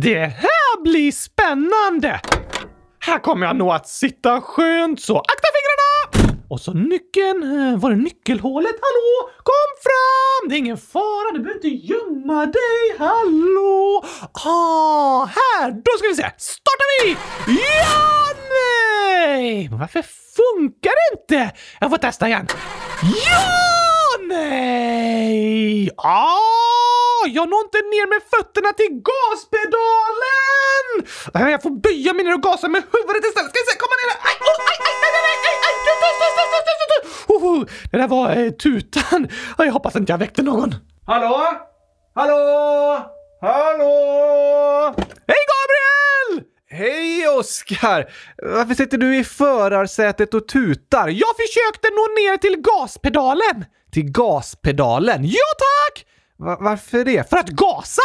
Det här blir spännande! Här kommer jag nog att sitta skönt så. Akta fingrarna! Och så nyckeln. Eh, var är nyckelhålet? Hallå? Kom fram! Det är ingen fara, du behöver inte gömma dig. Hallå? Ah, här! Då ska vi se. Startar vi! Ja, nej! Men varför funkar det inte? Jag får testa igen. Ja, nej! Ah, jag når inte ner med fötterna till gaspedalen! Jag får böja mig ner och gasa med huvudet istället. Ska vi se, komma ner här. Aj, oh, aj, aj, aj, aj, aj, aj. Oh, oh, Det där var eh, tutan. Jag hoppas inte jag väckte någon. Hallå? Hallå? Hallå? Hej Gabriel! Hej Oskar! Varför sitter du i förarsätet och tutar? Jag försökte nå ner till gaspedalen. Till gaspedalen? Ja tack! Va- varför det? För att gasa!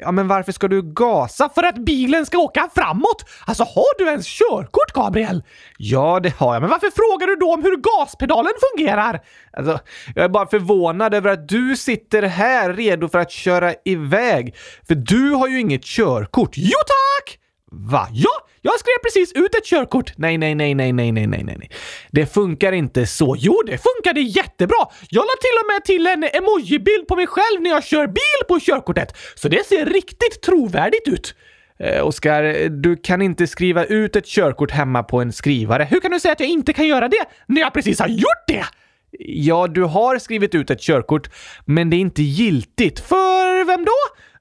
Ja, men varför ska du gasa? För att bilen ska åka framåt! Alltså har du ens körkort Gabriel? Ja, det har jag, men Men varför frågar du då om hur gaspedalen fungerar? Alltså, jag är bara förvånad över att du sitter här redo för att köra iväg. För du har ju inget körkort. Jo tack! Va? Ja, jag skrev precis ut ett körkort. Nej, nej, nej, nej, nej, nej, nej, nej. Det funkar inte så. Jo, det funkade jättebra. Jag la till och med till en emojibild på mig själv när jag kör bil på körkortet. Så det ser riktigt trovärdigt ut. Eh, Oskar, du kan inte skriva ut ett körkort hemma på en skrivare. Hur kan du säga att jag inte kan göra det när jag precis har gjort det? Ja, du har skrivit ut ett körkort, men det är inte giltigt. För vem då?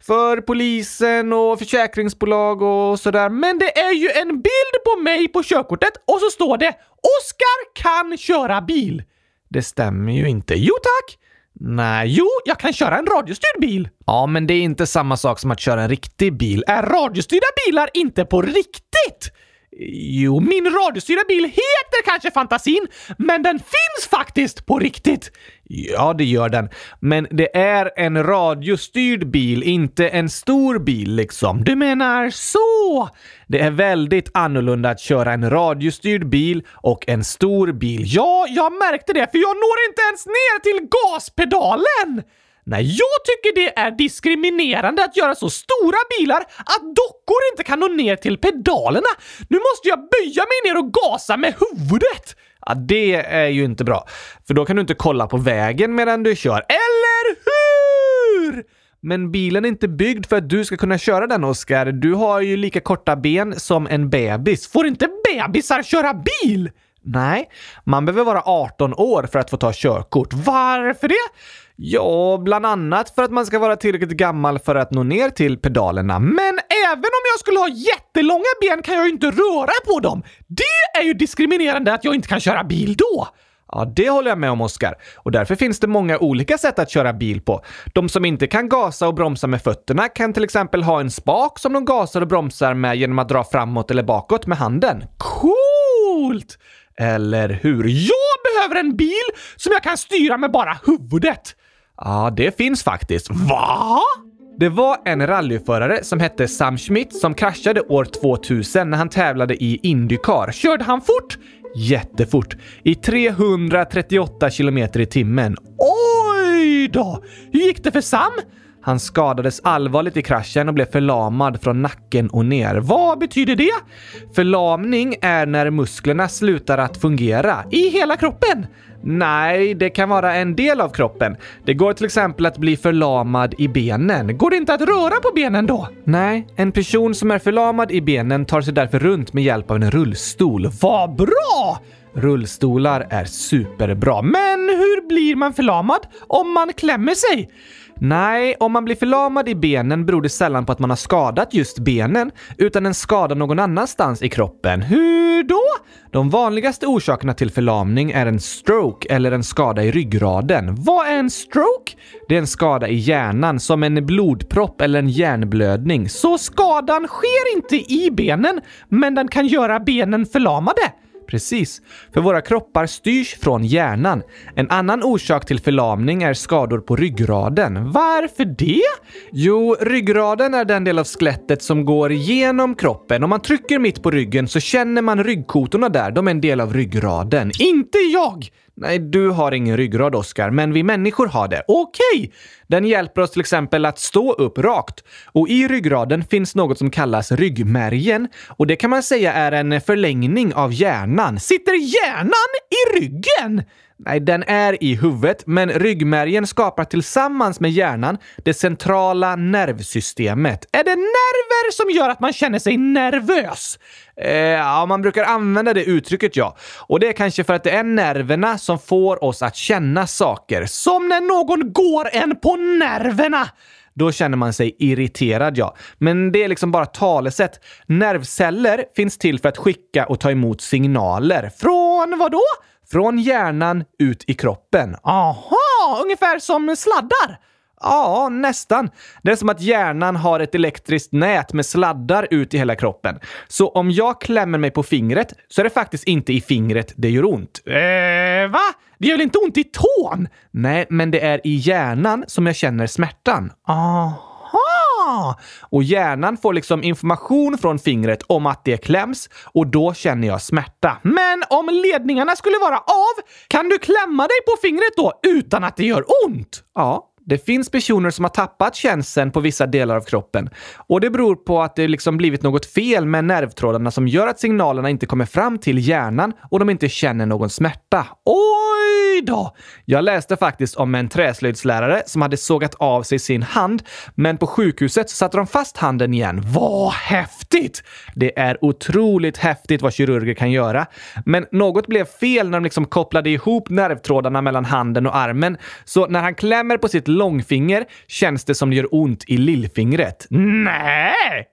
För polisen och försäkringsbolag och sådär. Men det är ju en bild på mig på körkortet och så står det “Oskar kan köra bil”. Det stämmer ju inte. Jo tack! Nej, jo, jag kan köra en radiostyrd bil. Ja, men det är inte samma sak som att köra en riktig bil. Är radiostyrda bilar inte på riktigt? Jo, min radiostyrda bil heter kanske Fantasin, men den finns faktiskt på riktigt. Ja, det gör den. Men det är en radiostyrd bil, inte en stor bil liksom. Du menar så? Det är väldigt annorlunda att köra en radiostyrd bil och en stor bil. Ja, jag märkte det, för jag når inte ens ner till gaspedalen! Nej, jag tycker det är diskriminerande att göra så stora bilar att dockor inte kan nå ner till pedalerna. Nu måste jag böja mig ner och gasa med huvudet. Ja, det är ju inte bra. För då kan du inte kolla på vägen medan du kör. Eller hur? Men bilen är inte byggd för att du ska kunna köra den, Oskar. Du har ju lika korta ben som en bebis. Får inte bebisar köra bil? Nej, man behöver vara 18 år för att få ta körkort. Varför det? Ja, bland annat för att man ska vara tillräckligt gammal för att nå ner till pedalerna. Men även om jag skulle ha jättelånga ben kan jag ju inte röra på dem. Det är ju diskriminerande att jag inte kan köra bil då. Ja, det håller jag med om, Oskar. Och därför finns det många olika sätt att köra bil på. De som inte kan gasa och bromsa med fötterna kan till exempel ha en spak som de gasar och bromsar med genom att dra framåt eller bakåt med handen. Coolt! Eller hur? Jag behöver en bil som jag kan styra med bara huvudet. Ja, det finns faktiskt. Va? Det var en rallyförare som hette Sam Schmidt som kraschade år 2000 när han tävlade i Indycar. Körde han fort? Jättefort. I 338 kilometer i timmen. Oj då! Hur gick det för Sam? Han skadades allvarligt i kraschen och blev förlamad från nacken och ner. Vad betyder det? Förlamning är när musklerna slutar att fungera. I hela kroppen? Nej, det kan vara en del av kroppen. Det går till exempel att bli förlamad i benen. Går det inte att röra på benen då? Nej, en person som är förlamad i benen tar sig därför runt med hjälp av en rullstol. Vad bra! Rullstolar är superbra. Men hur blir man förlamad om man klämmer sig? Nej, om man blir förlamad i benen beror det sällan på att man har skadat just benen, utan en skada någon annanstans i kroppen. Hur då? De vanligaste orsakerna till förlamning är en stroke eller en skada i ryggraden. Vad är en stroke? Det är en skada i hjärnan, som en blodpropp eller en hjärnblödning. Så skadan sker inte i benen, men den kan göra benen förlamade? Precis, för våra kroppar styrs från hjärnan. En annan orsak till förlamning är skador på ryggraden. Varför det? Jo, ryggraden är den del av skelettet som går genom kroppen. Om man trycker mitt på ryggen så känner man ryggkotorna där. De är en del av ryggraden. Inte jag! Nej, du har ingen ryggrad, Oskar, men vi människor har det. Okej! Den hjälper oss till exempel att stå upp rakt. Och i ryggraden finns något som kallas ryggmärgen. Och det kan man säga är en förlängning av hjärnan. Sitter hjärnan i ryggen? Nej, den är i huvudet, men ryggmärgen skapar tillsammans med hjärnan det centrala nervsystemet. Är det nerver som gör att man känner sig nervös? Eh, ja, man brukar använda det uttrycket, ja. Och det är kanske för att det är nerverna som får oss att känna saker. Som när någon går en på nerverna! Då känner man sig irriterad, ja. Men det är liksom bara talesätt. Nervceller finns till för att skicka och ta emot signaler. Från vad då? Från hjärnan ut i kroppen. Aha, ungefär som sladdar. Ja, nästan. Det är som att hjärnan har ett elektriskt nät med sladdar ut i hela kroppen. Så om jag klämmer mig på fingret så är det faktiskt inte i fingret det gör ont. Eh, va? Det gör väl inte ont i tån? Nej, men det är i hjärnan som jag känner smärtan. Aha! Och hjärnan får liksom information från fingret om att det kläms och då känner jag smärta. Men om ledningarna skulle vara av, kan du klämma dig på fingret då utan att det gör ont? Ja, det finns personer som har tappat känseln på vissa delar av kroppen och det beror på att det liksom blivit något fel med nervtrådarna som gör att signalerna inte kommer fram till hjärnan och de inte känner någon smärta. Oj då! Jag läste faktiskt om en träslöjdslärare som hade sågat av sig sin hand, men på sjukhuset så satte de fast handen igen. Vad häftigt! Det är otroligt häftigt vad kirurger kan göra. Men något blev fel när de liksom kopplade ihop nervtrådarna mellan handen och armen. Så när han klämmer på sitt långfinger känns det som det gör ont i lillfingret. Nej,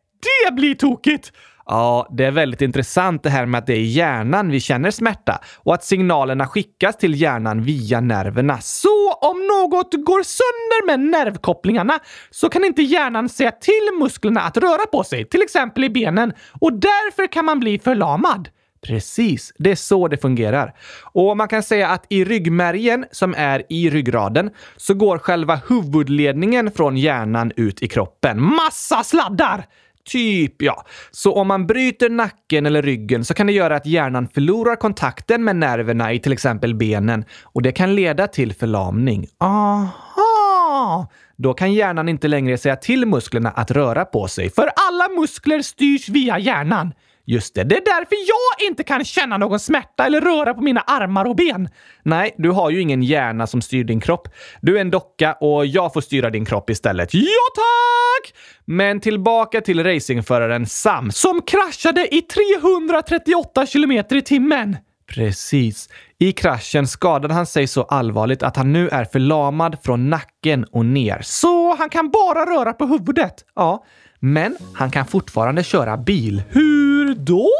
det blir tokigt! Ja, det är väldigt intressant det här med att det är i hjärnan vi känner smärta och att signalerna skickas till hjärnan via nerverna. Så om något går sönder med nervkopplingarna så kan inte hjärnan säga till musklerna att röra på sig, till exempel i benen, och därför kan man bli förlamad. Precis, det är så det fungerar. Och man kan säga att i ryggmärgen, som är i ryggraden, så går själva huvudledningen från hjärnan ut i kroppen. Massa sladdar! Typ, ja. Så om man bryter nacken eller ryggen så kan det göra att hjärnan förlorar kontakten med nerverna i till exempel benen och det kan leda till förlamning. Aha! Då kan hjärnan inte längre säga till musklerna att röra på sig. För alla muskler styrs via hjärnan. Just det, Det är därför jag inte kan känna någon smärta eller röra på mina armar och ben. Nej, du har ju ingen hjärna som styr din kropp. Du är en docka och jag får styra din kropp istället. Ja, tack! Men tillbaka till racingföraren Sam. Som kraschade i 338 kilometer i timmen. Precis. I kraschen skadade han sig så allvarligt att han nu är förlamad från nacken och ner. Så han kan bara röra på huvudet? Ja, men han kan fortfarande köra bil. Hur då?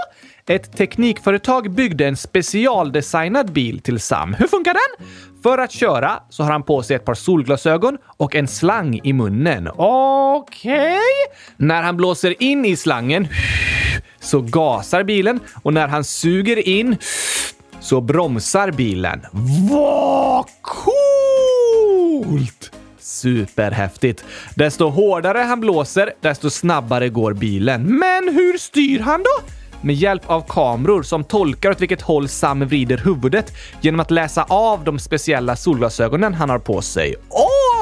Ett teknikföretag byggde en specialdesignad bil till Sam. Hur funkar den? För att köra så har han på sig ett par solglasögon och en slang i munnen. Okej. När han blåser in i slangen så gasar bilen och när han suger in så bromsar bilen. Vad coolt! Superhäftigt! Desto hårdare han blåser, desto snabbare går bilen. Men hur styr han då? med hjälp av kameror som tolkar åt vilket håll Sam vrider huvudet genom att läsa av de speciella solglasögonen han har på sig.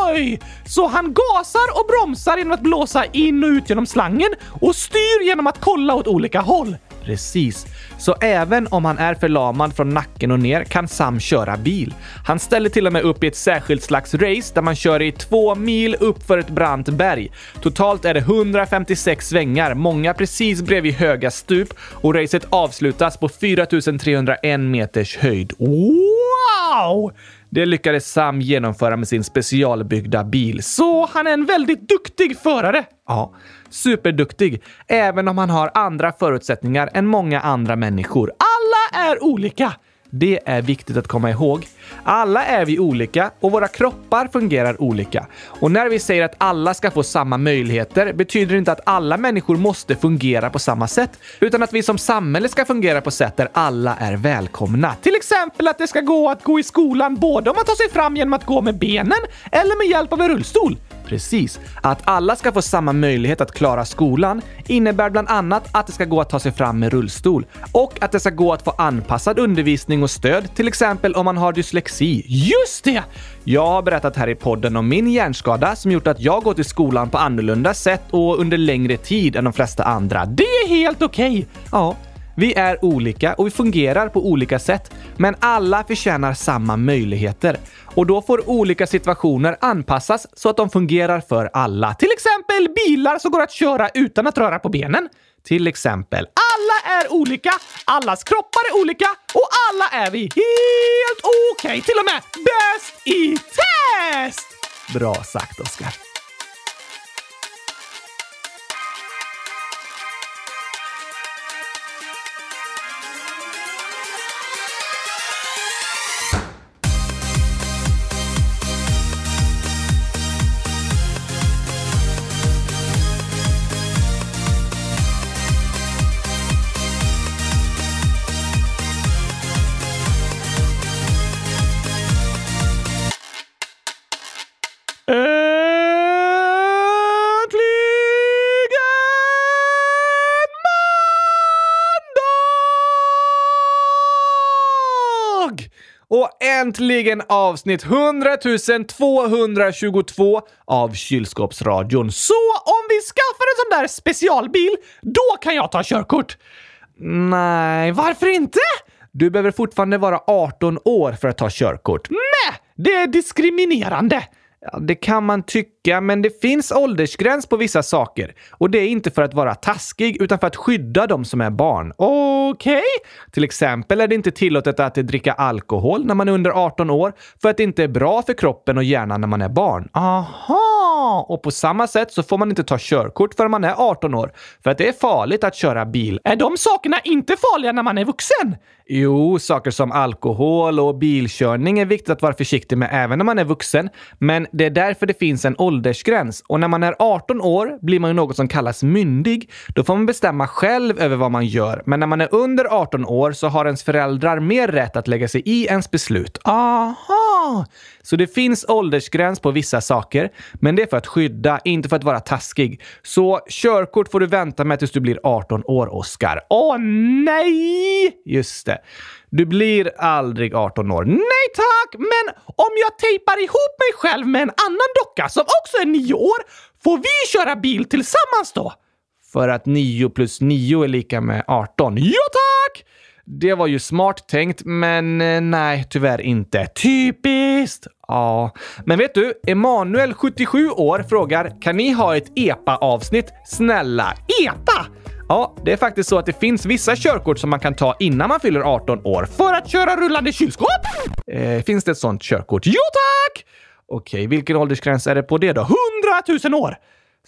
Oj! Så han gasar och bromsar genom att blåsa in och ut genom slangen och styr genom att kolla åt olika håll. Precis. Så även om han är förlamad från nacken och ner kan Sam köra bil. Han ställer till och med upp i ett särskilt slags race där man kör i två mil uppför ett brant berg. Totalt är det 156 svängar, många precis bredvid höga stup och racet avslutas på 4301 meters höjd. Wow! Det lyckades Sam genomföra med sin specialbyggda bil. Så han är en väldigt duktig förare. Ja, superduktig. Även om han har andra förutsättningar än många andra människor. Alla är olika. Det är viktigt att komma ihåg. Alla är vi olika och våra kroppar fungerar olika. Och när vi säger att alla ska få samma möjligheter betyder det inte att alla människor måste fungera på samma sätt, utan att vi som samhälle ska fungera på sätt där alla är välkomna. Till exempel att det ska gå att gå i skolan både om man tar sig fram genom att gå med benen eller med hjälp av en rullstol. Precis. Att alla ska få samma möjlighet att klara skolan innebär bland annat att det ska gå att ta sig fram med rullstol och att det ska gå att få anpassad undervisning och stöd, till exempel om man har dyslexi. Just det! Jag har berättat här i podden om min hjärnskada som gjort att jag gått i skolan på annorlunda sätt och under längre tid än de flesta andra. Det är helt okej! Okay. Ja, vi är olika och vi fungerar på olika sätt, men alla förtjänar samma möjligheter. Och då får olika situationer anpassas så att de fungerar för alla. Till exempel bilar som går att köra utan att röra på benen. Till exempel. Alla är olika, allas kroppar är olika och alla är vi helt okej. Okay. Till och med bäst i test! Bra sagt, Oskar. Och äntligen avsnitt 100 222 av Kylskåpsradion. Så om vi skaffar en sån där specialbil, då kan jag ta körkort? Nej, varför inte? Du behöver fortfarande vara 18 år för att ta körkort. Nej, det är diskriminerande. Ja, det kan man tycka, men det finns åldersgräns på vissa saker. Och det är inte för att vara taskig, utan för att skydda de som är barn. Okej? Okay. Till exempel är det inte tillåtet att dricka alkohol när man är under 18 år, för att det inte är bra för kroppen och hjärnan när man är barn. Aha! Och på samma sätt så får man inte ta körkort förrän man är 18 år, för att det är farligt att köra bil. Är de sakerna inte farliga när man är vuxen? Jo, saker som alkohol och bilkörning är viktigt att vara försiktig med även när man är vuxen. Men det är därför det finns en åldersgräns åldersgräns. Och när man är 18 år blir man ju något som kallas myndig. Då får man bestämma själv över vad man gör. Men när man är under 18 år så har ens föräldrar mer rätt att lägga sig i ens beslut. Aha! Så det finns åldersgräns på vissa saker, men det är för att skydda, inte för att vara taskig. Så körkort får du vänta med tills du blir 18 år, Oskar. Åh nej! Just det. Du blir aldrig 18 år. Nej tack! Men om jag tejpar ihop mig själv med en annan docka som också är 9 år, får vi köra bil tillsammans då? För att 9 plus 9 är lika med 18. Ja tack! Det var ju smart tänkt, men eh, nej, tyvärr inte. Typiskt! Ja, men vet du? Emanuel, 77 år, frågar “Kan ni ha ett EPA-avsnitt? Snälla, EPA?” Ja, det är faktiskt så att det finns vissa körkort som man kan ta innan man fyller 18 år. För att köra rullande kylskåp? Eh, finns det ett sånt körkort? Jo tack! Okej, vilken åldersgräns är det på det då? 100 000 år!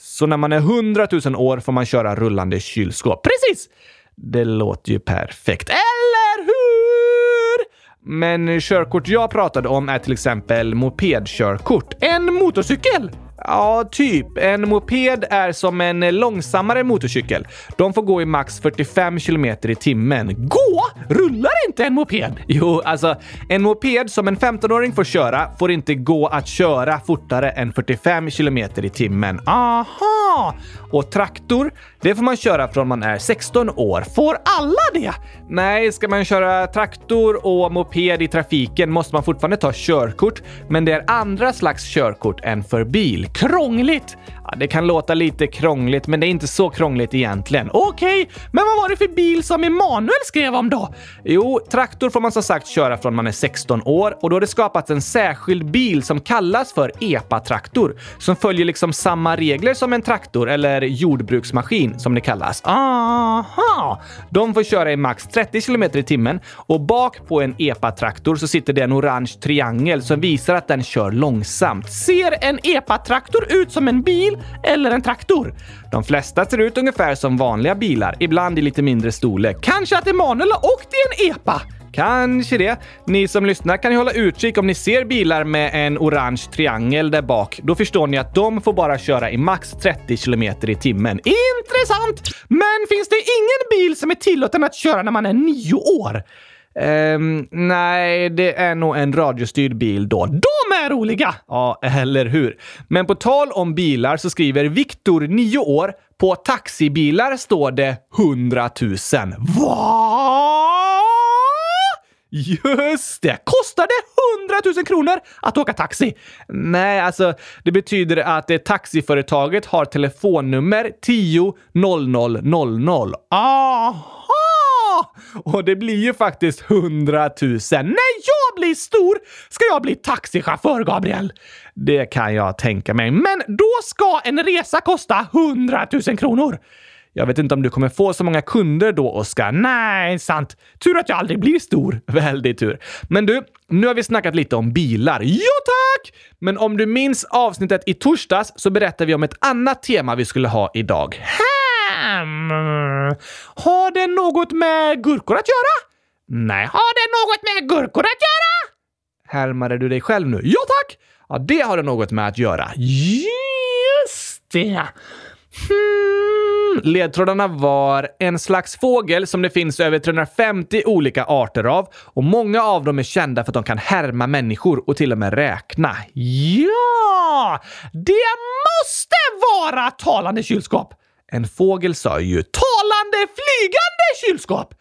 Så när man är 100 000 år får man köra rullande kylskåp? Precis! Det låter ju perfekt. Eller hur? Men körkort jag pratade om är till exempel mopedkörkort. En motorcykel? Ja, typ. En moped är som en långsammare motorcykel. De får gå i max 45 km i timmen. Gå? Rullar inte en moped? Jo, alltså en moped som en 15-åring får köra får inte gå att köra fortare än 45 km i timmen. Aha! Och traktor, det får man köra från man är 16 år. Får alla det? Nej, ska man köra traktor och moped i trafiken måste man fortfarande ta körkort, men det är andra slags körkort än för bil. Krångligt! Det kan låta lite krångligt, men det är inte så krångligt egentligen. Okej, okay, men vad var det för bil som Emanuel skrev om då? Jo, traktor får man som sagt köra från man är 16 år och då har det skapats en särskild bil som kallas för EPA-traktor som följer liksom samma regler som en traktor eller jordbruksmaskin som det kallas. Aha! De får köra i max 30 km i timmen och bak på en EPA-traktor så sitter det en orange triangel som visar att den kör långsamt. Ser en EPA-traktor ut som en bil eller en traktor? De flesta ser ut ungefär som vanliga bilar, ibland i lite mindre storlek. Kanske att Emanuel har åkt i en EPA? Kanske det. Ni som lyssnar kan ju hålla utkik om ni ser bilar med en orange triangel där bak. Då förstår ni att de får bara köra i max 30 km i timmen. Intressant! Men finns det ingen bil som är tillåten att köra när man är nio år? Um, nej, det är nog en radiostyrd bil då. De är roliga! Ja, eller hur? Men på tal om bilar så skriver Viktor, 9 år, på taxibilar står det 100 000. Va? Just det! Kostar det 100 000 kronor att åka taxi? Nej, alltså det betyder att det taxiföretaget har telefonnummer 10 00 00. Aha! Och det blir ju faktiskt 100 000. När jag blir stor ska jag bli taxichaufför, Gabriel. Det kan jag tänka mig. Men då ska en resa kosta 100 000 kronor. Jag vet inte om du kommer få så många kunder då, Oskar. Nej, sant. Tur att jag aldrig blir stor. Väldigt tur. Men du, nu har vi snackat lite om bilar. Ja, tack! Men om du minns avsnittet i torsdags så berättade vi om ett annat tema vi skulle ha idag. Hä? Ehm, har det något med gurkor att göra? Nej. Har det något med gurkor att göra? Härmade du dig själv nu? Ja, tack! Ja, det har det något med att göra. Just det. Hmm. Ledtrådarna var en slags fågel som det finns över 350 olika arter av och många av dem är kända för att de kan härma människor och till och med räkna. Ja! Det måste vara talande kylskåp! En fågel sa ju talande flygande kylskåp!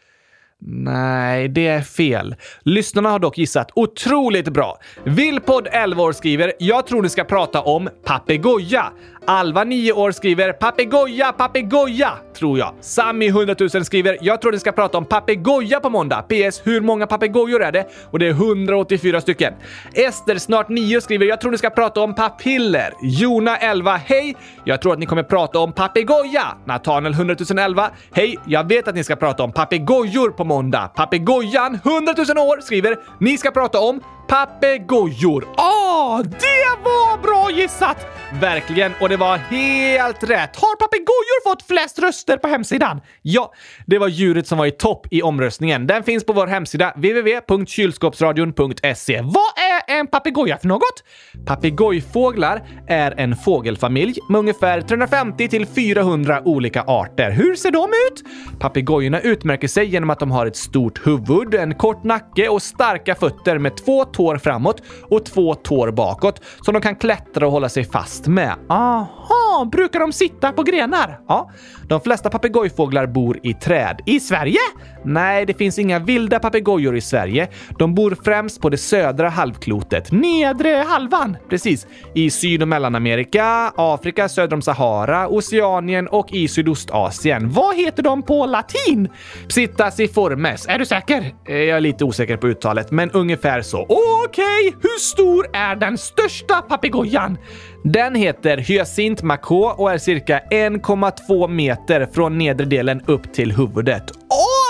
Nej, det är fel. Lyssnarna har dock gissat otroligt bra. Villpodd 11 år skriver “Jag tror ni ska prata om papegoja”. Alva 9 år skriver “Papegoja, papegoja” tror jag. Sami 100 000 skriver “Jag tror ni ska prata om papegoja på måndag. PS. Hur många papegojor är det?” Och det är 184 stycken. Ester snart 9 skriver “Jag tror ni ska prata om papiller”. Jona 11 “Hej! Jag tror att ni kommer prata om papegoja”. Natanel, 100 011 “Hej! Jag vet att ni ska prata om papegojor på måndag. Papegojan 100 000 år skriver “Ni ska prata om papegojor”. Ah, det var bra gissat! Verkligen, och det var helt rätt. Har papegojor fått flest röster på hemsidan? Ja, det var djuret som var i topp i omröstningen. Den finns på vår hemsida www.kylskåpsradion.se. Vad är en papegoja för något? Papegojfåglar är en fågelfamilj med ungefär 350 till 400 olika arter. Hur ser de ut? Papegojorna utmärker sig genom att de har ett stort huvud, en kort nacke och starka fötter med två tår tår framåt och två tår bakåt som de kan klättra och hålla sig fast med. Aha, brukar de sitta på grenar? Ja, de flesta papegojfåglar bor i träd. I Sverige? Nej, det finns inga vilda papegojor i Sverige. De bor främst på det södra halvklotet. Nedre halvan? Precis. I Syd och Mellanamerika, Afrika söder om Sahara, Oceanien och i Sydostasien. Vad heter de på latin? Psittaciformes. Är du säker? Eh, jag är lite osäker på uttalet, men ungefär så. Okej, hur stor är den största papegojan? Den heter Hyacint macaw och är cirka 1,2 meter från nedre delen upp till huvudet.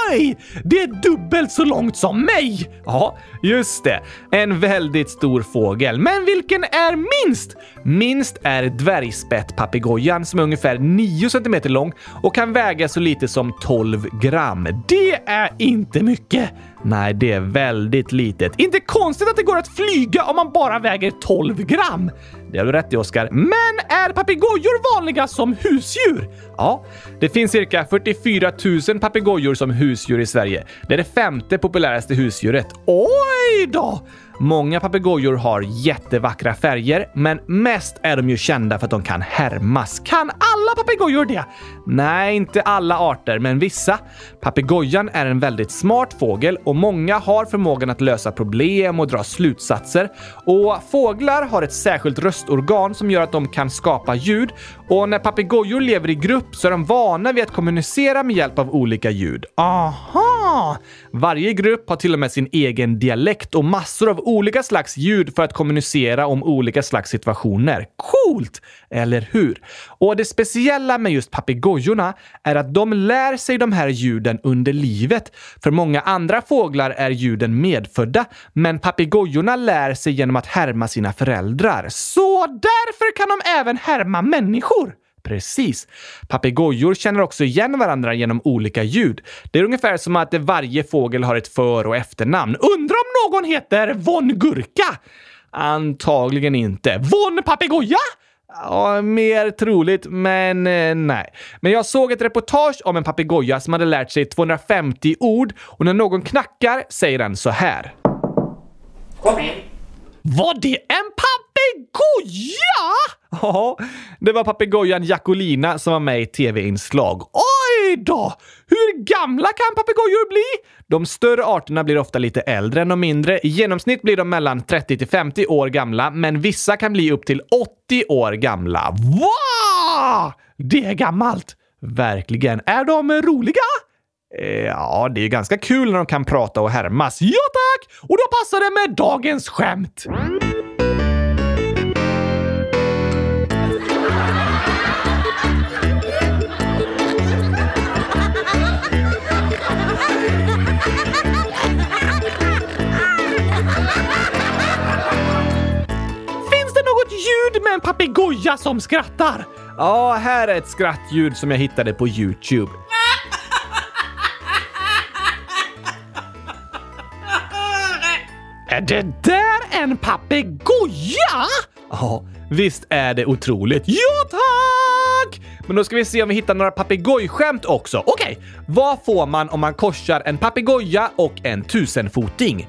Oj! Det är dubbelt så långt som mig! Ja, just det. En väldigt stor fågel. Men vilken är minst? Minst är dvärgspettpapegojan som är ungefär 9 cm lång och kan väga så lite som 12 gram. Det är inte mycket. Nej, det är väldigt litet. Inte konstigt att det går att flyga om man bara väger 12 gram. Det har du rätt i, Oskar. Men är papegojor vanliga som husdjur? Ja, det finns cirka 44 000 papegojor som husdjur i Sverige. Det är det femte populäraste husdjuret. Oj då! Många papegojor har jättevackra färger, men mest är de ju kända för att de kan härmas. Kan alla papegojor det? Nej, inte alla arter, men vissa. Papegojan är en väldigt smart fågel och många har förmågan att lösa problem och dra slutsatser. Och fåglar har ett särskilt röstorgan som gör att de kan skapa ljud. Och när papegojor lever i grupp så är de vana vid att kommunicera med hjälp av olika ljud. Aha! Varje grupp har till och med sin egen dialekt och massor av olika slags ljud för att kommunicera om olika slags situationer. Coolt! Eller hur? Och det speciella med just papegojorna är att de lär sig de här ljuden under livet. För många andra fåglar är ljuden medfödda, men papegojorna lär sig genom att härma sina föräldrar. Så därför kan de även härma människor? Precis. Papegojor känner också igen varandra genom olika ljud. Det är ungefär som att varje fågel har ett för och efternamn. Undrar om någon heter Von Gurka? Antagligen inte. Von Papegoja? Ja, mer troligt, men eh, nej. Men jag såg ett reportage om en papegoja som hade lärt sig 250 ord och när någon knackar säger den så här. Kom in. Var det en papegoja? Ja, det var papegojan Jacolina som var med i tv-inslag. Oj då! Hur gamla kan papegojor bli? De större arterna blir ofta lite äldre än de mindre. I genomsnitt blir de mellan 30 till 50 år gamla, men vissa kan bli upp till 80 år gamla. Wow! Det är gammalt. Verkligen. Är de roliga? Eh, ja, det är ju ganska kul när de kan prata och härmas. Ja tack! Och då passar det med dagens skämt. Ljud med en papegoja som skrattar? Ja, här är ett skrattljud som jag hittade på Youtube. Är det där en papegoja? Ja, visst är det otroligt. Ja, tack! Men då ska vi se om vi hittar några papegojskämt också. Okej, vad får man om man korsar en papegoja och en tusenfoting?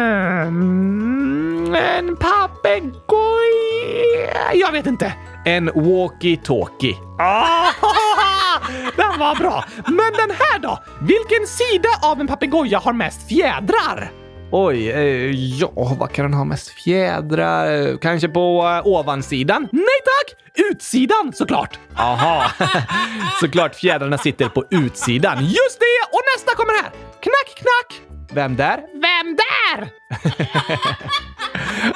Hmm, en papegoja? Jag vet inte. En walkie-talkie. Ah, den var bra! Men den här då? Vilken sida av en papegoja har mest fjädrar? Oj, eh, ja, vad kan den ha mest fjädrar? Kanske på eh, ovansidan? Nej tack! Utsidan såklart! Aha, såklart fjädrarna sitter på utsidan. Just det! Och nästa kommer här! Knack, knack! Vem där? Vem där?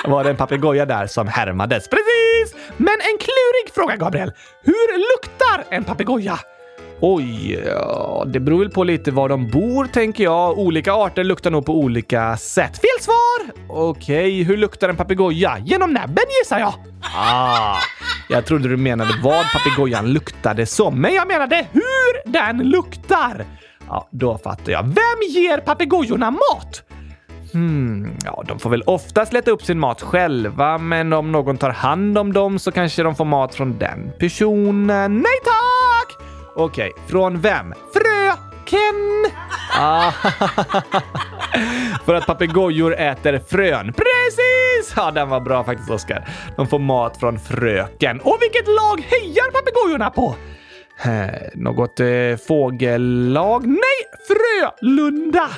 Var det en papegoja där som härmades? Precis! Men en klurig fråga, Gabriel. Hur luktar en papegoja? Oj, ja, det beror väl på lite var de bor, tänker jag. Olika arter luktar nog på olika sätt. Fel svar! Okej, hur luktar en papegoja? Genom näbben gissar jag. Ah, jag trodde du menade vad papegojan luktade som. Men jag menade hur den luktar. Ja, då fattar jag. Vem ger papegojorna mat? Hmm, ja, de får väl oftast leta upp sin mat själva, men om någon tar hand om dem så kanske de får mat från den personen. Nej tack! Okej, från vem? Fröken! Ah, för att papegojor äter frön. Precis! Ja, den var bra faktiskt, Oskar. De får mat från fröken. Och vilket lag hejar papegojorna på? Något eh, fågellag? Nej, Frölunda!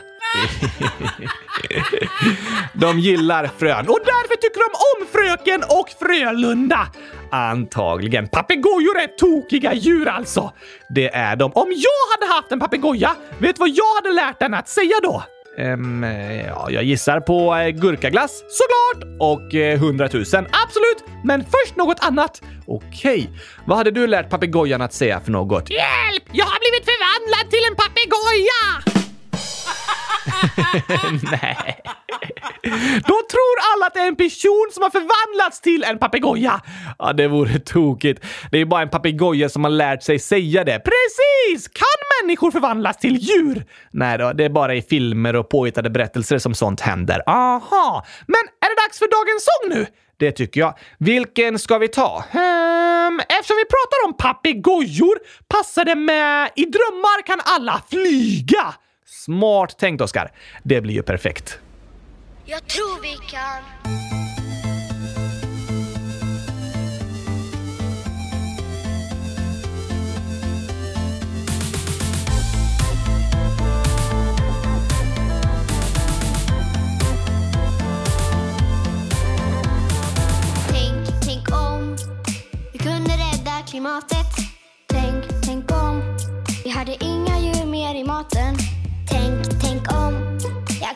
De gillar frön. Och därför tycker de om Fröken och Frölunda. Antagligen. Papegojor är tokiga djur alltså. Det är de. Om jag hade haft en papegoja, vet du vad jag hade lärt den att säga då? Ehm, eh, ja, jag gissar på eh, gurkaglass. Såklart! Och eh, 100 000. Absolut! Men först något annat. Okej. Vad hade du lärt papegojan att säga för något? Hjälp! Jag har blivit förvandlad till en papegoja! Nej. Då tror alla att det är en person som har förvandlats till en papegoja. Ja, det vore tokigt. Det är ju bara en papegoja som har lärt sig säga det. Precis! Kan människor förvandlas till djur? Nej då, det är bara i filmer och påhittade berättelser som sånt händer. Aha, men är det dags för dagens sång nu? Det tycker jag. Vilken ska vi ta? Ehm, eftersom vi pratar om papegojor passar det med I drömmar kan alla flyga. Smart tänkt, Oskar. Det blir ju perfekt. Jag tror vi kan. Tänk, tänk om vi kunde rädda klimatet. Tänk, tänk om vi hade inga djur mer i maten. Tänk,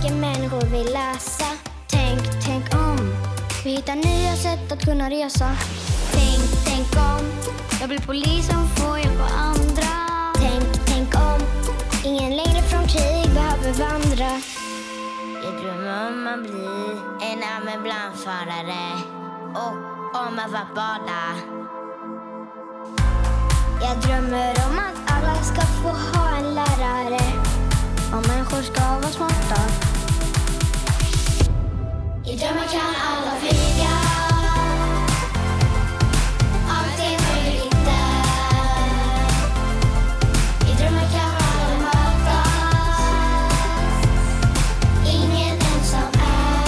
Böcker människor vill läsa. Tänk, tänk om. Vi hittar nya sätt att kunna resa. Tänk, tänk om. Jag blir polis som får hjälpa andra. Tänk, tänk om. Ingen längre från krig behöver vandra. Jag drömmer om att bli en ambulansförare och om att vara bada. Jag drömmer om att alla ska få ha en lärare. Och människor ska vara smarta. I drömmar kan alla flyga. Allt är möjligt där. I drömmar kan alla mötas. Ingen ensam är.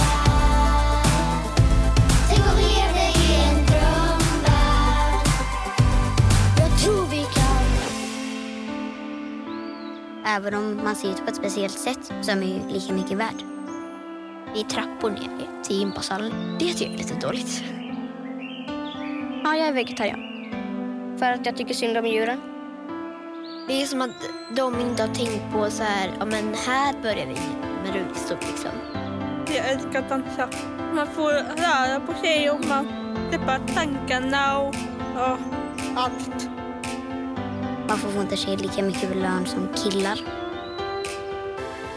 Tänk att leva i en drömvärld. Jag tror vi kan. Även om man ser ut på ett speciellt sätt så är man ju lika mycket värd. Är trappor ner till gympasalen. Det tycker jag är lite dåligt. Ja, jag är vegetarian. För att jag tycker synd om djuren. Det är som att de inte har tänkt på så här, ja men här börjar vi med rullstol liksom. Jag älskar att dansa. Man får röra på sig och man släpper tankarna och ja, allt. Varför får inte tjejer lika mycket lön som killar?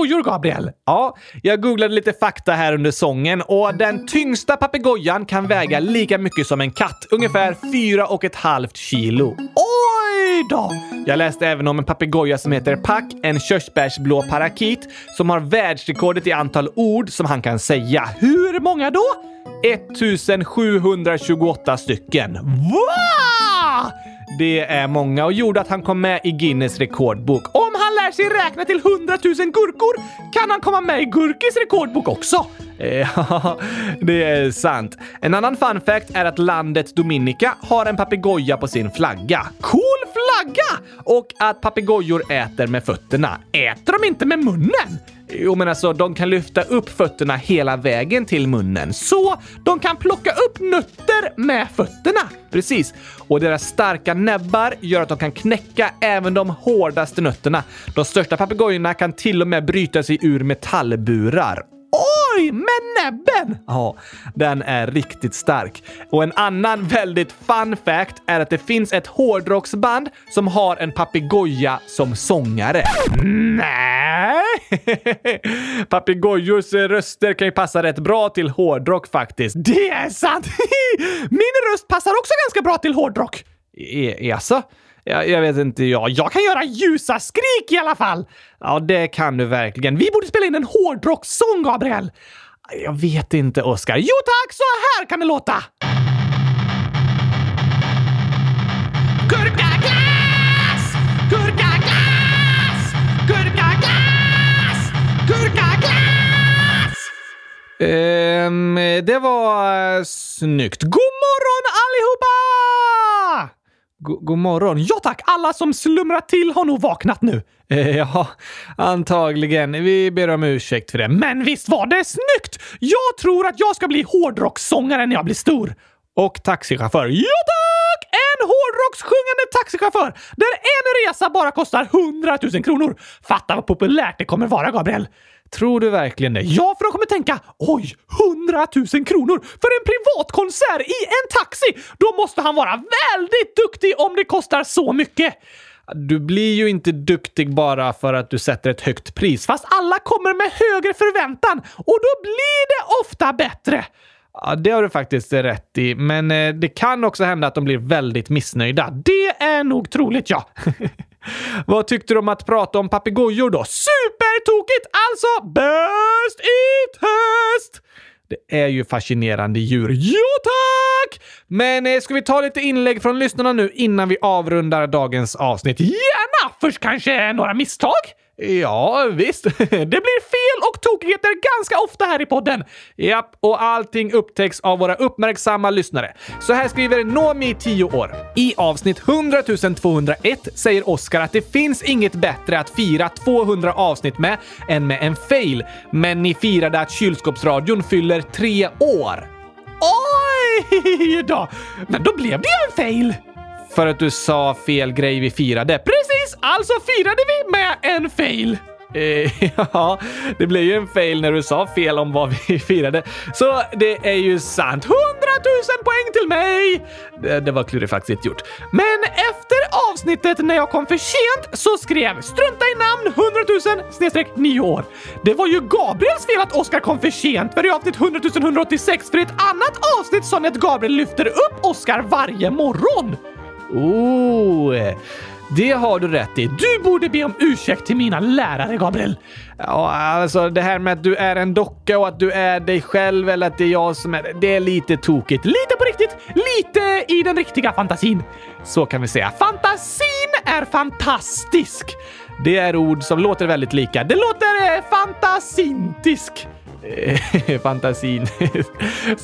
papegojor, Gabriel? Ja, jag googlade lite fakta här under sången och den tyngsta papegojan kan väga lika mycket som en katt, ungefär fyra och ett halvt kilo. Oj då! Jag läste även om en papegoja som heter Pack, en körsbärsblå parakit, som har världsrekordet i antal ord som han kan säga. Hur många då? 1728 stycken. Va? Det är många och gjorde att han kom med i Guinness rekordbok. Om han lär sig räkna till 100 000 gurkor kan han komma med i Gurkis rekordbok också. Eh, ja, det är sant. En annan fun fact är att landet Dominica har en papegoja på sin flagga. Cool flagga! Och att papegojor äter med fötterna. Äter de inte med munnen? Jo, men alltså de kan lyfta upp fötterna hela vägen till munnen. Så de kan plocka upp nötter med fötterna. Precis. Och deras starka näbbar gör att de kan knäcka även de hårdaste nötterna. De största papegojorna kan till och med bryta sig ur metallburar. Oj, med näbben! Ja, den är riktigt stark. Och en annan väldigt fun fact är att det finns ett hårdrocksband som har en papegoja som sångare. Nej! Papegojors röster kan ju passa rätt bra till hårdrock faktiskt. Det är sant! Min röst passar också ganska bra till hårdrock. E alltså? Jag, jag vet inte, jag. Jag kan göra ljusa skrik i alla fall! Ja, det kan du verkligen. Vi borde spela in en hårdrockssång, Gabriel! Jag vet inte, Oskar. Jo tack, så här kan det låta! Gurkaglass! Gurkaglass! Gurkaglass! Gurkaglass! Ehm, det var eh, snyggt. God morgon allihopa! Go- God morgon. Ja tack! Alla som slumrat till har nog vaknat nu. Eh, ja, antagligen. Vi ber om ursäkt för det. Men visst var det snyggt! Jag tror att jag ska bli hårdrockssångare när jag blir stor. Och taxichaufför. Ja tack! En hårdrockssjungande taxichaufför där en resa bara kostar 100 000 kronor. Fatta vad populärt det kommer vara, Gabriel. Tror du verkligen det? Ja, för de kommer tänka oj, 100 000 kronor för en privatkonsert i en taxi! Då måste han vara väldigt duktig om det kostar så mycket. Du blir ju inte duktig bara för att du sätter ett högt pris. Fast alla kommer med högre förväntan och då blir det ofta bättre. Ja, det har du faktiskt rätt i, men eh, det kan också hända att de blir väldigt missnöjda. Det är nog troligt, ja. Vad tyckte du om att prata om papegojor då? Supertokigt! Alltså bäst i test! Det är ju fascinerande djur. Jo tack! Men eh, ska vi ta lite inlägg från lyssnarna nu innan vi avrundar dagens avsnitt? Gärna! Först kanske några misstag? Ja, visst. Det blir fel och tokigheter ganska ofta här i podden. Japp, och allting upptäcks av våra uppmärksamma lyssnare. Så här skriver Nomi, 10 år. I avsnitt 100 201 säger Oskar att det finns inget bättre att fira 200 avsnitt med än med en fail. Men ni firade att kylskåpsradion fyller tre år. Oj då! Men då blev det ju en fail! För att du sa fel grej vi firade. Precis! Alltså firade vi med en fail. Eh, ja, det blev ju en fail när du sa fel om vad vi firade. Så det är ju sant. 100 000 poäng till mig! Det, det var klurifaxigt gjort. Men efter avsnittet när jag kom för sent så skrev “Strunta i namn 100 000 snedstreck 9 år”. Det var ju Gabriels fel att Oskar kom för sent för i avsnitt 100 186 för i ett annat avsnitt sa ni att Gabriel lyfter upp Oskar varje morgon. Oh, det har du rätt i. Du borde be om ursäkt till mina lärare, Gabriel. Ja, alltså det här med att du är en docka och att du är dig själv eller att det är jag som är det är lite tokigt. Lite på riktigt, lite i den riktiga fantasin. Så kan vi säga. Fantasin är fantastisk. Det är ord som låter väldigt lika. Det låter eh, fantasintisk. Eh, fantasin.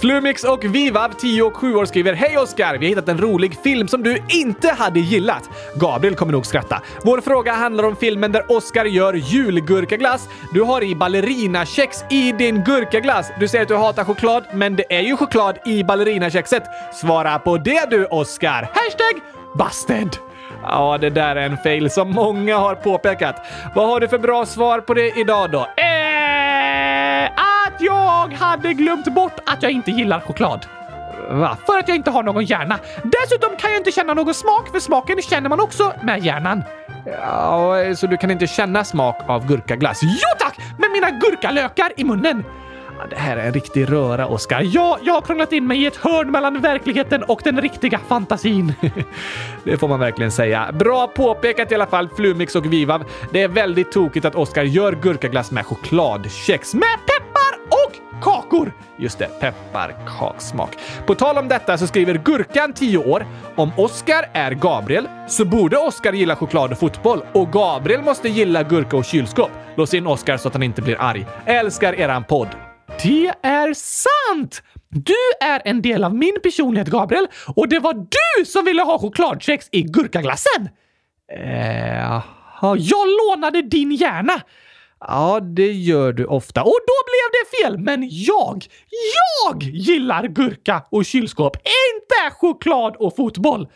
Flumix och Vivav, 10 och 7 år, skriver Hej Oskar! Vi har hittat en rolig film som du inte hade gillat. Gabriel kommer nog skratta. Vår fråga handlar om filmen där Oskar gör julgurkaglass. Du har i ballerinakex i din gurkaglass. Du säger att du hatar choklad, men det är ju choklad i ballerinakexet. Svara på det du, Oskar! Hashtag busted! Ja, det där är en fail som många har påpekat. Vad har du för bra svar på det idag då? Eh, att jag hade glömt bort att jag inte gillar choklad. Va? För att jag inte har någon hjärna. Dessutom kan jag inte känna någon smak, för smaken känner man också med hjärnan. Ja, så du kan inte känna smak av gurkaglass? Jo tack! Med mina gurkalökar i munnen. Ja, det här är en riktig röra, Oskar. Ja, jag har krånglat in mig i ett hörn mellan verkligheten och den riktiga fantasin. det får man verkligen säga. Bra påpekat i alla fall, Flumix och Vivav. Det är väldigt tokigt att Oskar gör gurkaglass med chokladkex med peppar kakor. Just det, pepparkakssmak. På tal om detta så skriver Gurkan 10 år. Om Oskar är Gabriel så borde Oskar gilla choklad och fotboll och Gabriel måste gilla gurka och kylskåp. Lås in Oskar så att han inte blir arg. Älskar eran podd. Det är sant! Du är en del av min personlighet, Gabriel, och det var du som ville ha chokladkex i gurkaglassen! Eh, jag lånade din hjärna! Ja, det gör du ofta. Och då blev det fel! Men jag, jag gillar gurka och kylskåp, inte choklad och fotboll!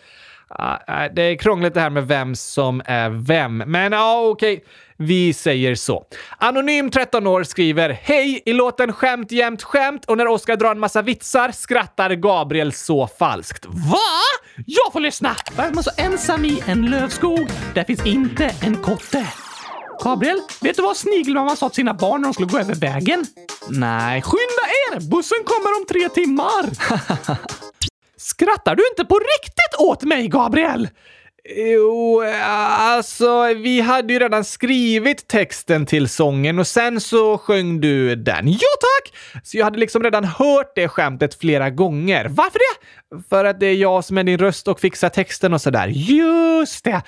Ah, ah, det är krångligt det här med vem som är vem, men ja, okej. Okay. Vi säger så. Anonym 13 år skriver Hej! I låten Skämt jämt skämt och när Oskar drar en massa vitsar skrattar Gabriel så falskt. Va? Jag får lyssna! Är man så ensam i en lövskog? Där finns inte en kotte. Gabriel, vet du vad snigelmamma sa till sina barn när de skulle gå över vägen? Nej. Skynda er! Bussen kommer om tre timmar! Skrattar du inte på riktigt åt mig, Gabriel? Jo, alltså vi hade ju redan skrivit texten till sången och sen så sjöng du den. Ja tack! Så jag hade liksom redan hört det skämtet flera gånger. Varför det? För att det är jag som är din röst och fixar texten och sådär. Just det!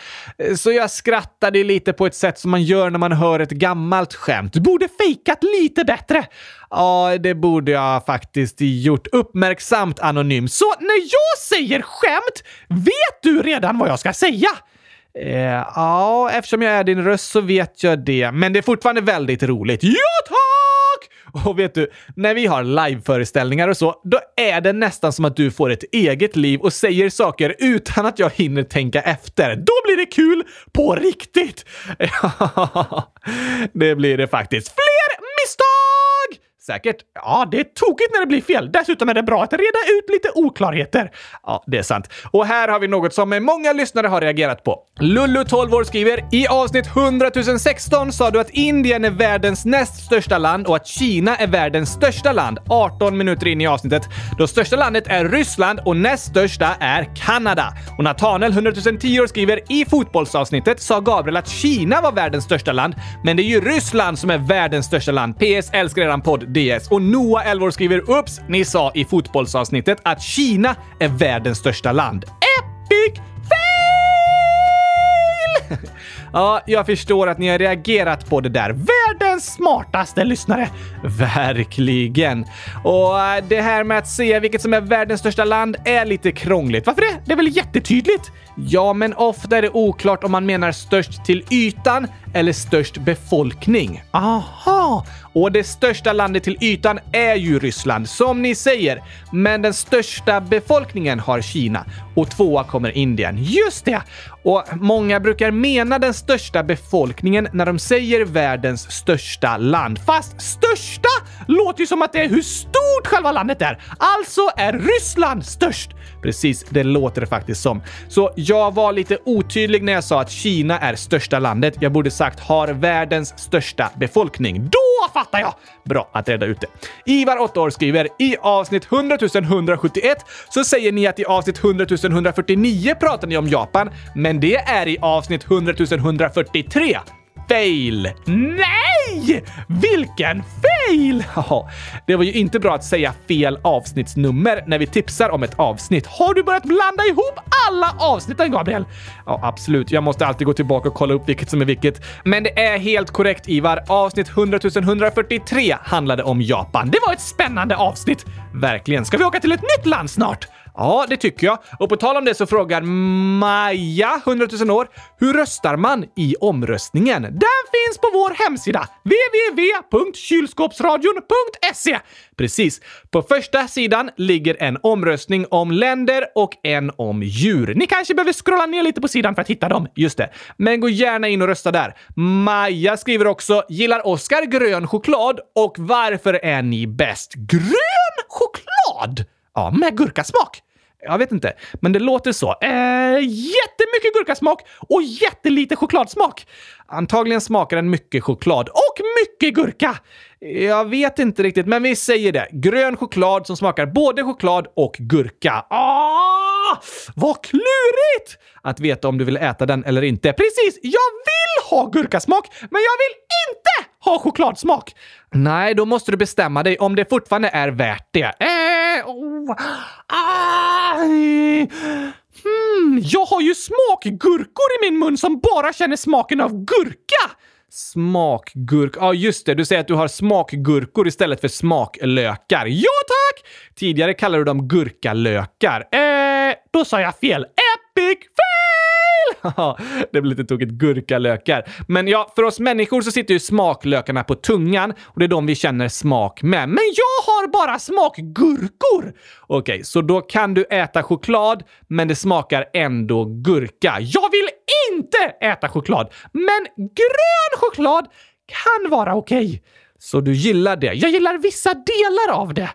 Så jag skrattade lite på ett sätt som man gör när man hör ett gammalt skämt. Du borde fejkat lite bättre. Ja, det borde jag faktiskt gjort. Uppmärksamt anonym. Så när jag säger skämt, vet du redan vad jag ska säga? Eh, ja, eftersom jag är din röst så vet jag det. Men det är fortfarande väldigt roligt. Ja, tack! Och vet du, när vi har liveföreställningar och så, då är det nästan som att du får ett eget liv och säger saker utan att jag hinner tänka efter. Då blir det kul på riktigt! Ja, det blir det faktiskt. Fler misstag! Säkert. Ja, det är tokigt när det blir fel. Dessutom är det bra att reda ut lite oklarheter. Ja, det är sant. Och här har vi något som många lyssnare har reagerat på. Lullu, 12 år, skriver i avsnitt 100 016 sa du att Indien är världens näst största land och att Kina är världens största land. 18 minuter in i avsnittet. Då största landet är Ryssland och näst största är Kanada. Och Nathanael, 100 010 år, skriver i fotbollsavsnittet sa Gabriel att Kina var världens största land, men det är ju Ryssland som är världens största land. PS älskar eran podd DS. Och Noah, 11 år, skriver “Ups, ni sa i fotbollsavsnittet att Kina är världens största land. Epic fail!” Ja, jag förstår att ni har reagerat på det där. Världens smartaste lyssnare! Verkligen. Och eh, det här med att se vilket som är världens största land är lite krångligt. Varför det? Det är väl jättetydligt? Ja, men ofta är det oklart om man menar störst till ytan eller störst befolkning. Aha! Och det största landet till ytan är ju Ryssland, som ni säger. Men den största befolkningen har Kina och tvåa kommer Indien. Just det! Och många brukar mena den största befolkningen när de säger världens största land. Fast största låter ju som att det är hur stort själva landet är. Alltså är Ryssland störst. Precis, det låter det faktiskt som. Så jag var lite otydlig när jag sa att Kina är största landet. Jag borde sagt har världens största befolkning. Då fattar jag! Bra att reda ut det. Ivar, 8 år, skriver i avsnitt 100 171 så säger ni att i avsnitt 100 149 pratar ni om Japan, men det är i avsnitt 100 143 fail! Nej! Vilken fail! Ja, det var ju inte bra att säga fel avsnittsnummer när vi tipsar om ett avsnitt. Har du börjat blanda ihop alla avsnitten, Gabriel? Ja, absolut. Jag måste alltid gå tillbaka och kolla upp vilket som är vilket. Men det är helt korrekt, Ivar. Avsnitt 100 143 handlade om Japan. Det var ett spännande avsnitt. Verkligen. Ska vi åka till ett nytt land snart? Ja, det tycker jag. Och på tal om det så frågar Maja, 100 000 år, hur röstar man i omröstningen? Den finns på vår hemsida, www.kylskåpsradion.se. Precis. På första sidan ligger en omröstning om länder och en om djur. Ni kanske behöver scrolla ner lite på sidan för att hitta dem. Just det. Men gå gärna in och rösta där. Maja skriver också “Gillar Oskar grön choklad och varför är ni bäst?” Grön choklad? Ja, med gurkasmak. Jag vet inte, men det låter så. Eh, jättemycket gurkasmak och jättelite chokladsmak. Antagligen smakar den mycket choklad och mycket gurka. Jag vet inte riktigt, men vi säger det. Grön choklad som smakar både choklad och gurka. Ah, vad klurigt! Att veta om du vill äta den eller inte. Precis, jag vill ha gurkasmak, men jag vill inte ha chokladsmak. Nej, då måste du bestämma dig om det fortfarande är värt det. Eh, oh, ah. Hmm, jag har ju smakgurkor i min mun som bara känner smaken av gurka! Smakgurk. Ja, just det. Du säger att du har smakgurkor istället för smaklökar. Ja, tack! Tidigare kallade du dem gurkalökar. Eh, då sa jag fel. Epic fail! Det blir lite tokigt. Gurkalökar. Men ja, för oss människor så sitter ju smaklökarna på tungan och det är de vi känner smak med. Men jag har bara smakgurkor! Okej, okay, så då kan du äta choklad, men det smakar ändå gurka. Jag vill inte äta choklad, men grön choklad kan vara okej. Okay. Så du gillar det? Jag gillar vissa delar av det.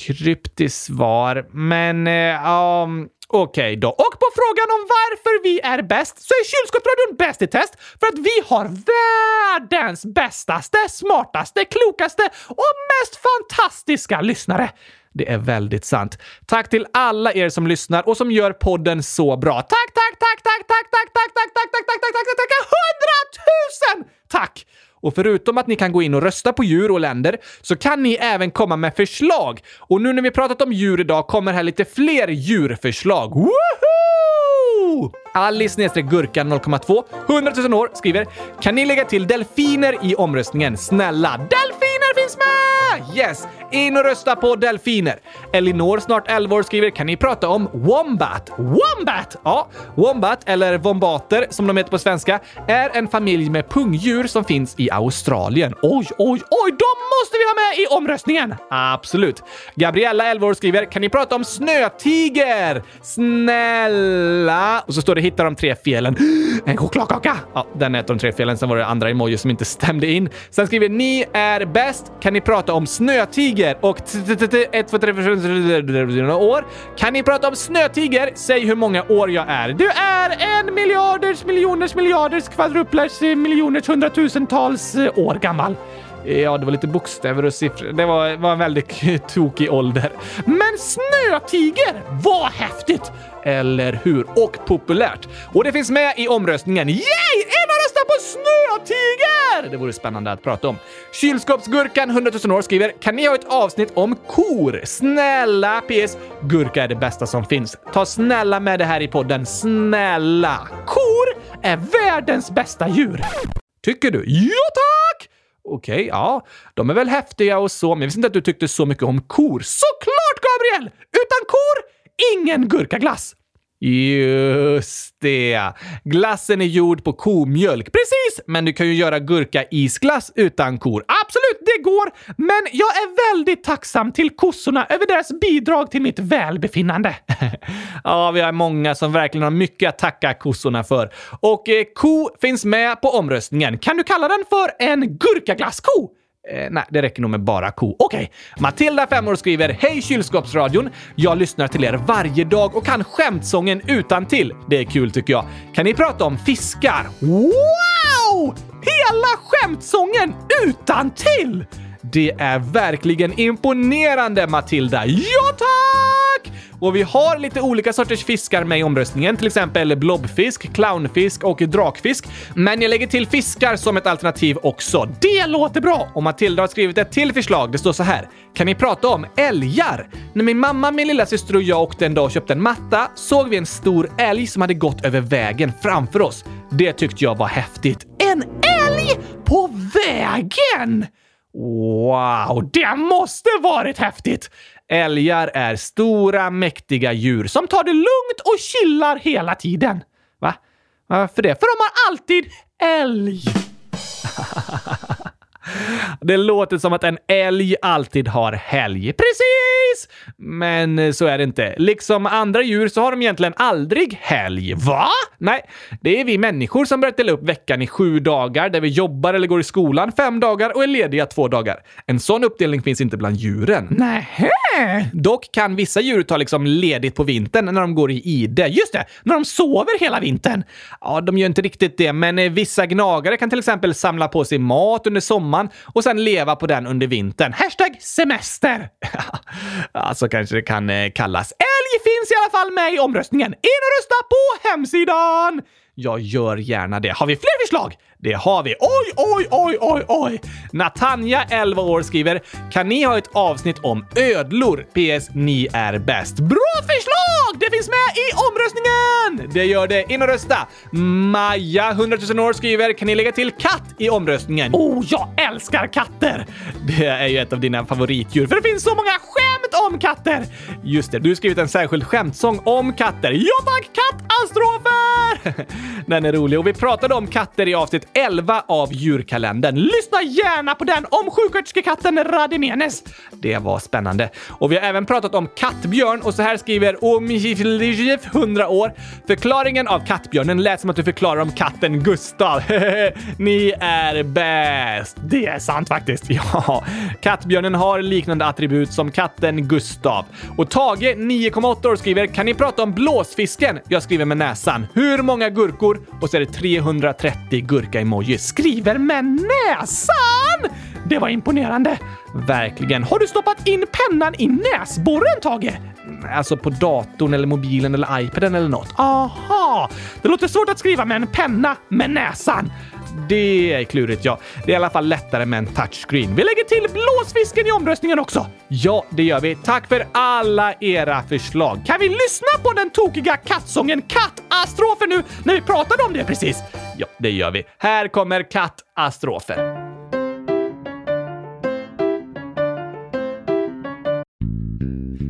Kryptiskt svar, men uh, um, Okej okay då. Och på frågan om varför vi är bäst så är kylskåpsradion bäst i test för att vi har världens bästaste, smartaste, klokaste och mest fantastiska lyssnare. Det är väldigt sant. Tack till alla er som lyssnar och som gör podden så bra. Tack, tack, tack, tack, tack, tack, tack, tack, tack, tack, tack, tack, tack, tack, tack, hundratusen tack! Och förutom att ni kan gå in och rösta på djur och länder så kan ni även komma med förslag. Och nu när vi pratat om djur idag kommer här lite fler djurförslag. Woohoo! Alice gurkan 0,2 100 000 år skriver “Kan ni lägga till delfiner i omröstningen? Snälla! Delfiner finns med! Yes! In och rösta på delfiner. Elinor, snart 11 år, skriver “Kan ni prata om Wombat?” Wombat! Ja, Wombat, eller Wombater som de heter på svenska, är en familj med pungdjur som finns i Australien. Oj, oj, oj, de måste vi ha med i omröstningen! Absolut. Gabriella, 11 år, skriver “Kan ni prata om snötiger?” Snälla! Och så står det “Hitta de tre felen”. En chokladkaka! Ja, den är ett av de tre felen. Sen var det andra emoji som inte stämde in. Sen skriver “Ni är bäst. Kan ni prata om snötiger?” och ett, två, tre, fyra, år. Kan ni prata om snötiger? Säg hur många år jag är. Du är en miljarders miljoners miljarders kvadruplers miljoners hundratusentals eh, år gammal. Ja, det var lite bokstäver och siffror. Det var, var en väldigt tokig ålder. Men snötiger Vad häftigt! Eller hur? Och populärt. Och det finns med i omröstningen. Yay! En har röstat på snötiger! Det vore spännande att prata om. Kylskåpsgurkan 100 000 år skriver “Kan ni ha ett avsnitt om kor? Snälla PS. Gurka är det bästa som finns. Ta snälla med det här i podden. Snälla! Kor är världens bästa djur. Tycker du? Ja, tack! Okej, okay, ja, de är väl häftiga och så, men jag visste inte att du tyckte så mycket om kor. Såklart, Gabriel! Utan kor, ingen gurkaglass! Just det! Glassen är gjord på komjölk. Precis! Men du kan ju göra gurka-isglass utan kor. Absolut, går! Men jag är väldigt tacksam till kossorna över deras bidrag till mitt välbefinnande. ja, vi har många som verkligen har mycket att tacka kossorna för. Och eh, ko finns med på omröstningen. Kan du kalla den för en gurkaglassko? Eh, nej, det räcker nog med bara ko. Okej. Okay. Matilda, 5 år, skriver “Hej kylskåpsradion! Jag lyssnar till er varje dag och kan skämtsången utan till. Det är kul tycker jag. Kan ni prata om fiskar?” Wow! Hela skämtsången utan till! Det är verkligen imponerande, Matilda. Ja, tack! Och vi har lite olika sorters fiskar med i omröstningen, till exempel blobfisk, clownfisk och drakfisk. Men jag lägger till fiskar som ett alternativ också. Det låter bra! Och Matilda har skrivit ett till förslag. Det står så här. Kan ni prata om älgar? När min mamma, min lilla syster och jag åkte en dag och köpte en matta såg vi en stor älg som hade gått över vägen framför oss. Det tyckte jag var häftigt. En älg på vägen! Wow, det måste varit häftigt! Älgar är stora, mäktiga djur som tar det lugnt och chillar hela tiden. Va? Varför det? För de har alltid älg! Det låter som att en älg alltid har helg. Precis! Men så är det inte. Liksom andra djur så har de egentligen aldrig helg. Va? Nej, det är vi människor som börjar dela upp veckan i sju dagar där vi jobbar eller går i skolan fem dagar och är lediga två dagar. En sån uppdelning finns inte bland djuren. Nähä? Dock kan vissa djur ta liksom ledigt på vintern när de går i ide. Just det, när de sover hela vintern. Ja, de gör inte riktigt det, men vissa gnagare kan till exempel samla på sig mat under sommaren och sen leva på den under vintern. Hashtag semester! ja, så kanske det kan eh, kallas. Älg finns i alla fall med i omröstningen. In och rösta på hemsidan! Jag gör gärna det. Har vi fler förslag? Det har vi. Oj, oj, oj, oj, oj! Natanja, 11 år, skriver “Kan ni ha ett avsnitt om ödlor? PS. Ni är bäst.” Bra förslag! Det finns med i omröstningen! Det gör det. In och rösta! Maja, 100 000 år, skriver “Kan ni lägga till katt i omröstningen?” Oh, jag älskar katter! Det är ju ett av dina favoritdjur, för det finns så många skämt om katter! Just det, du har skrivit en särskild skämtsång om katter. Ja tack, kattastrofer! Den är rolig och vi pratade om katter i avsnitt 11 av djurkalendern. Lyssna gärna på den om sjuksköterskekatten Radimenes. Det var spännande. Och vi har även pratat om kattbjörn och så här skriver Omjiflijev 100 år. Förklaringen av kattbjörnen lät som att du förklarar om katten Gustav. Ni är bäst! Det är sant faktiskt. Ja, kattbjörnen har liknande attribut som katten Gustav. Och Tage, 9,8 år, skriver “Kan ni prata om blåsfisken?” Jag skriver med näsan. Hur många gurkor? Och så är det 330 gurka-emojis. Skriver med näsan! Det var imponerande. Verkligen. Har du stoppat in pennan i näsborren, Tage? Alltså på datorn eller mobilen eller iPaden eller något. Aha! Det låter svårt att skriva med en penna med näsan. Det är klurigt, ja. Det är i alla fall lättare med en touchscreen. Vi lägger till blåsfisken i omröstningen också. Ja, det gör vi. Tack för alla era förslag. Kan vi lyssna på den tokiga kattsången Kattastrofen nu när vi pratade om det precis? Ja, det gör vi. Här kommer Kattastrofen.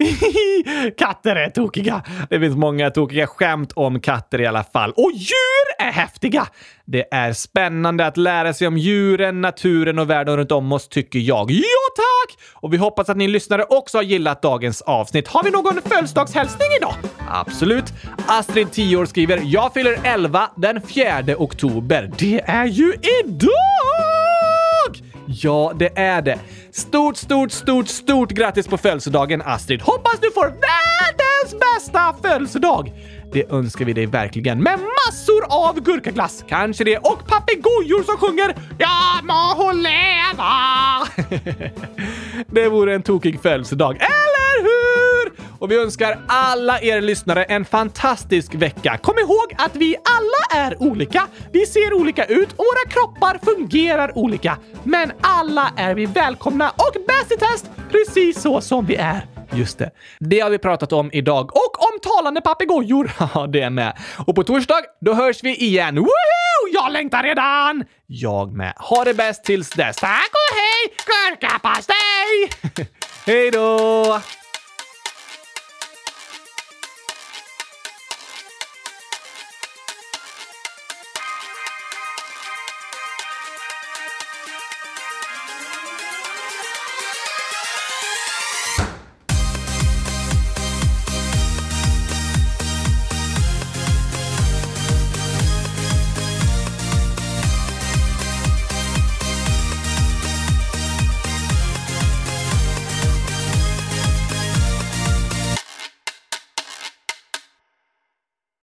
katter är tokiga. Det finns många tokiga skämt om katter i alla fall. Och djur är häftiga! Det är spännande att lära sig om djuren, naturen och världen runt om oss, tycker jag. Ja, tack! Och vi hoppas att ni lyssnare också har gillat dagens avsnitt. Har vi någon födelsedagshälsning idag? Absolut. Astrid, 10 år, skriver “Jag fyller 11 den 4 oktober”. Det är ju idag! Ja, det är det. Stort, stort, stort, stort grattis på födelsedagen Astrid! Hoppas du får världens bästa födelsedag! Det önskar vi dig verkligen. Med massor av gurkaglass, kanske det, och papegojor som sjunger “Ja må hon leva!” Det vore en tokig födelsedag, eller? Och vi önskar alla er lyssnare en fantastisk vecka. Kom ihåg att vi alla är olika. Vi ser olika ut och våra kroppar fungerar olika. Men alla är vi välkomna och bäst i test precis så som vi är. Just det. Det har vi pratat om idag. Och om talande papegojor. Ja, det med. Och på torsdag, då hörs vi igen. Woho! Jag längtar redan! Jag med. Ha det bäst tills dess. Tack och hej! Gurkapastej! hej då!